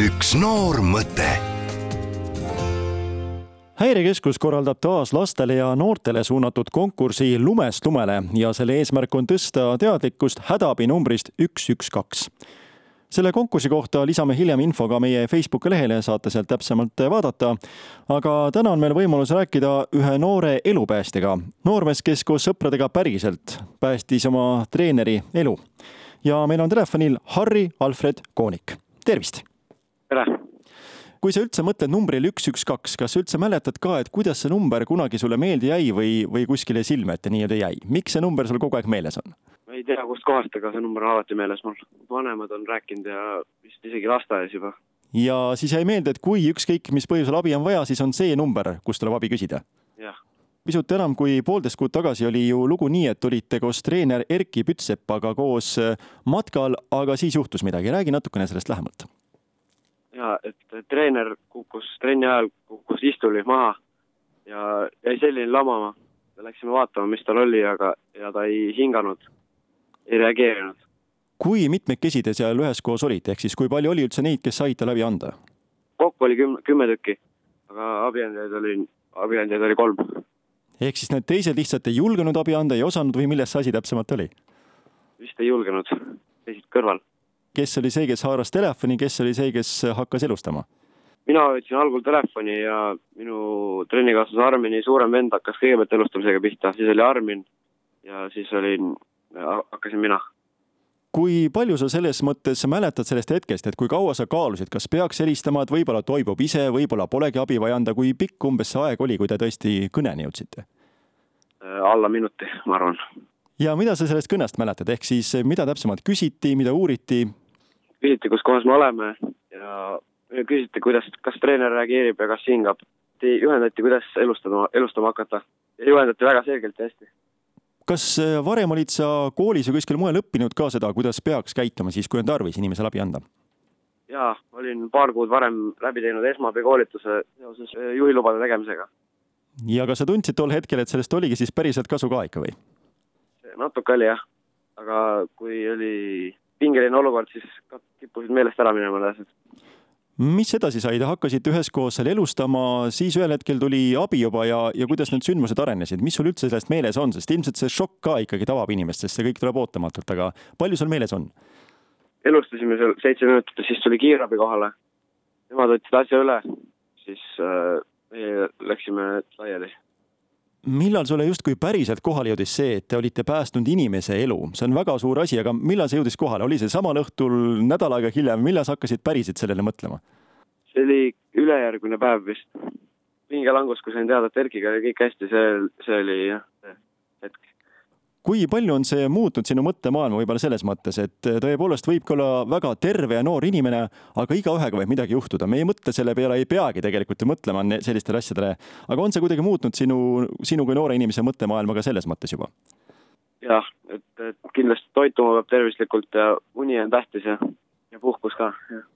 üks noor mõte häirekeskus korraldab taas lastele ja noortele suunatud konkursi Lumest lumele ja selle eesmärk on tõsta teadlikkust hädaabinumbrist üks, üks, kaks selle konkursi kohta lisame hiljem info ka meie Facebooki lehele, saate sealt täpsemalt vaadata. aga täna on meil võimalus rääkida ühe noore elupäästjaga, noormees, kes koos sõpradega päriselt päästis oma treeneri elu. ja meil on telefonil Harri Alfred Koonik, tervist! Tere! kui sa üldse mõtled numbrile üks, üks, kaks, kas sa üldse mäletad ka, et kuidas see number kunagi sulle meelde jäi või, või kuskile silme ette nii-öelda jäi? miks see number sul kogu aeg meeles on? ei tea kustkohast, aga see number on alati meeles mul. vanemad on rääkinud ja vist isegi lasteaias juba. ja siis jäi meelde, et kui ükskõik mis põhjusel abi on vaja, siis on see number, kust tuleb abi küsida? jah. pisut enam kui poolteist kuud tagasi oli ju lugu nii, et olite koos treener Erkki Pütsepaga koos äh, matkal, aga siis juhtus midagi, räägi natukene sellest lähemalt. Et treener kukkus trenni ajal, kukkus istuli maha ja jäi selline lamama. Läksime vaatama, mis tal oli, aga, ja ta ei hinganud ei reageerinud. kui mitmekesi te seal üheskoos olite, ehk siis kui palju oli üldse neid, kes said talle abi anda? kokku oli kümme, kümme tükki, aga abiandjaid oli, abiandjaid oli kolm. ehk siis need teised lihtsalt ei julgenud abi anda, ei osanud või milles see asi täpsemalt oli? vist ei julgenud, seisid kõrval. Kes oli see, kes haaras telefoni, kes oli see, kes hakkas elustama? mina võtsin algul telefoni ja minu trennikaaslase Armini suurem vend hakkas kõigepealt elustamisega pihta, siis oli Armin ja siis olin hakkasin mina. kui palju sa selles mõttes mäletad sellest hetkest, et kui kaua sa kaalusid, kas peaks helistama, et võib-olla toimub ise, võib-olla polegi abi vaja anda, kui pikk umbes see aeg oli, kui te tõesti kõneni jõudsite? Alla minuti, ma arvan. ja mida sa sellest kõnest mäletad, ehk siis mida täpsemalt küsiti, mida uuriti? Küsiti, kus kohas me oleme ja küsiti, kuidas, kas treener reageerib ja kas hingab. juhendati, kuidas elustama, elustama hakata juhendati väga selgelt ja hästi kas äh, varem olid sa koolis või kuskil mujal õppinud ka seda, kuidas peaks käituma siis, kui on tarvis inimesele abi anda? jaa, olin paar kuud varem läbi teinud esmaaabikoolituse seoses äh, juhilubade tegemisega. ja kas sa tundsid tol hetkel, et sellest oligi siis päriselt kasu ka ikka või? natuke oli jah, aga kui oli olukord, siis kippusid meelest ära minema need asjad. Mis edasi sai, te hakkasite üheskoos seal elustama, siis ühel hetkel tuli abi juba ja, ja kuidas need sündmused arenesid, mis sul üldse sellest meeles on, sest ilmselt see šokk ka ikkagi tabab inimest, sest see kõik tuleb ootamatult, aga palju sul meeles on? elustasime seal seitse minutit ja siis tuli kiirabi kohale. Nemad võtsid asja üle, siis äh, meie läksime millal sulle justkui päriselt kohale jõudis see, et te olite päästnud inimese elu, see on väga suur asi, aga millal see jõudis kohale, oli see samal õhtul, nädal aega hiljem, millal sa hakkasid päriselt sellele mõtlema? see oli ülejärgmine päev vist. pingelangus, kui sain teada, et Erkiga oli kõik hästi, see, see oli jah, kui palju on see muutnud sinu mõttemaailma võib-olla selles mõttes, et tõepoolest võibki olla väga terve ja noor inimene, aga igaühega võib midagi juhtuda, me ei mõtle selle peale, ei peagi tegelikult ju mõtlema sellistele asjadele. aga on see kuidagi muutnud sinu, sinu kui noore inimese mõttemaailma ka selles mõttes juba? jah, et, et kindlasti toituma peab tervislikult ja uni on tähtis ja, ja puhkus ka, jah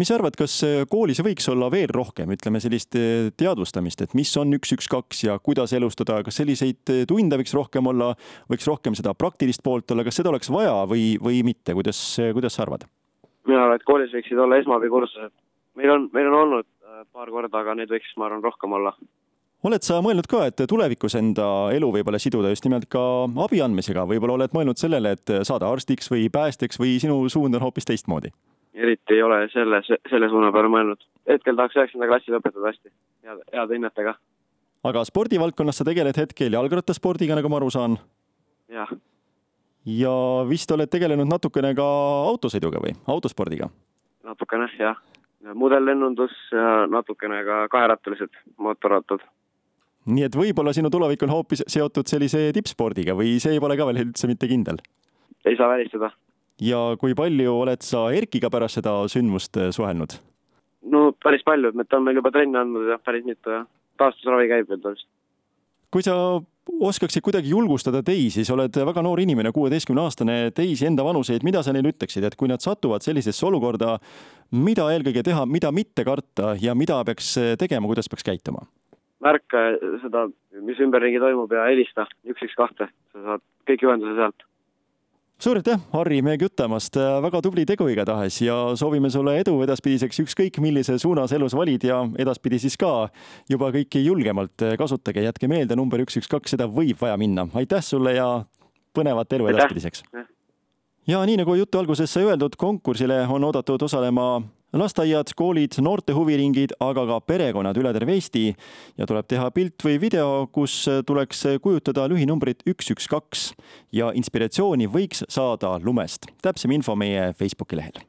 mis sa arvad, kas äh, koolis võiks olla veel rohkem, ütleme sellist äh, teadvustamist, et mis on üks, üks, kaks ja kuidas elustada, kas selliseid äh, tunde võiks rohkem olla, võiks rohkem seda praktilist poolt olla, kas seda oleks vaja või, või mitte, kuidas, kuidas sa arvad? mina arvan, et koolis võiksid olla esmaabikursused. meil on, meil on olnud paar korda, aga neid võiks, ma arvan, rohkem olla oled sa mõelnud ka, et tulevikus enda elu võib-olla siduda just nimelt ka abi andmisega, võib-olla oled mõelnud sellele, et saada arstiks või päästjaks või sinu suund on hoopis teistmoodi? Eriti ei ole selle, selle suuna peale mõelnud. hetkel tahaks üheksanda klassi lõpetada hästi, heade, heade hinnetega. aga spordivaldkonnas sa tegeled hetkel jalgrattaspordiga, nagu ma aru saan? jah. ja vist oled tegelenud natukene ka autosõiduga või autospordiga? natukene jah, modellennundus ja natukene ka kaherattalised mootorrattad. nii et võib-olla sinu tulevik on hoopis seotud sellise tippspordiga või see pole ka veel üldse mitte kindel? ei saa välistada ja kui palju oled sa Erkiga pärast seda sündmust äh, suhelnud? no päris palju, ta on meil juba trenni andnud ja päris mitu ja taastusravi käib veel vist. kui sa oskaksid kuidagi julgustada teisi, sa oled väga noor inimene, kuueteistkümne aastane, teisi enda vanuseid, mida sa neile ütleksid, et kui nad satuvad sellisesse olukorda, mida eelkõige teha, mida mitte karta ja mida peaks äh, tegema, kuidas peaks käituma? märka seda, mis ümberringi toimub ja helista üks, üks, kahte, sa saad kõik ühenduse sealt suur aitäh, Harri, meiega jutamast, väga tubli tegu igatahes ja soovime sulle edu edaspidiseks, ükskõik millise suunas elus valid ja edaspidi siis ka juba kõiki julgemalt kasutage, jätke meelde number üks, üks, kaks, seda võib vaja minna. aitäh sulle ja põnevat elu edaspidiseks. ja nii nagu jutu alguses sai öeldud, konkursile on oodatud osalema lasteaiad, koolid, noorte huviringid, aga ka perekonnad üle terve Eesti ja tuleb teha pilt või video, kus tuleks kujutada lühinumbrit üks, üks, kaks ja inspiratsiooni võiks saada lumest. täpsem info meie Facebooki lehel.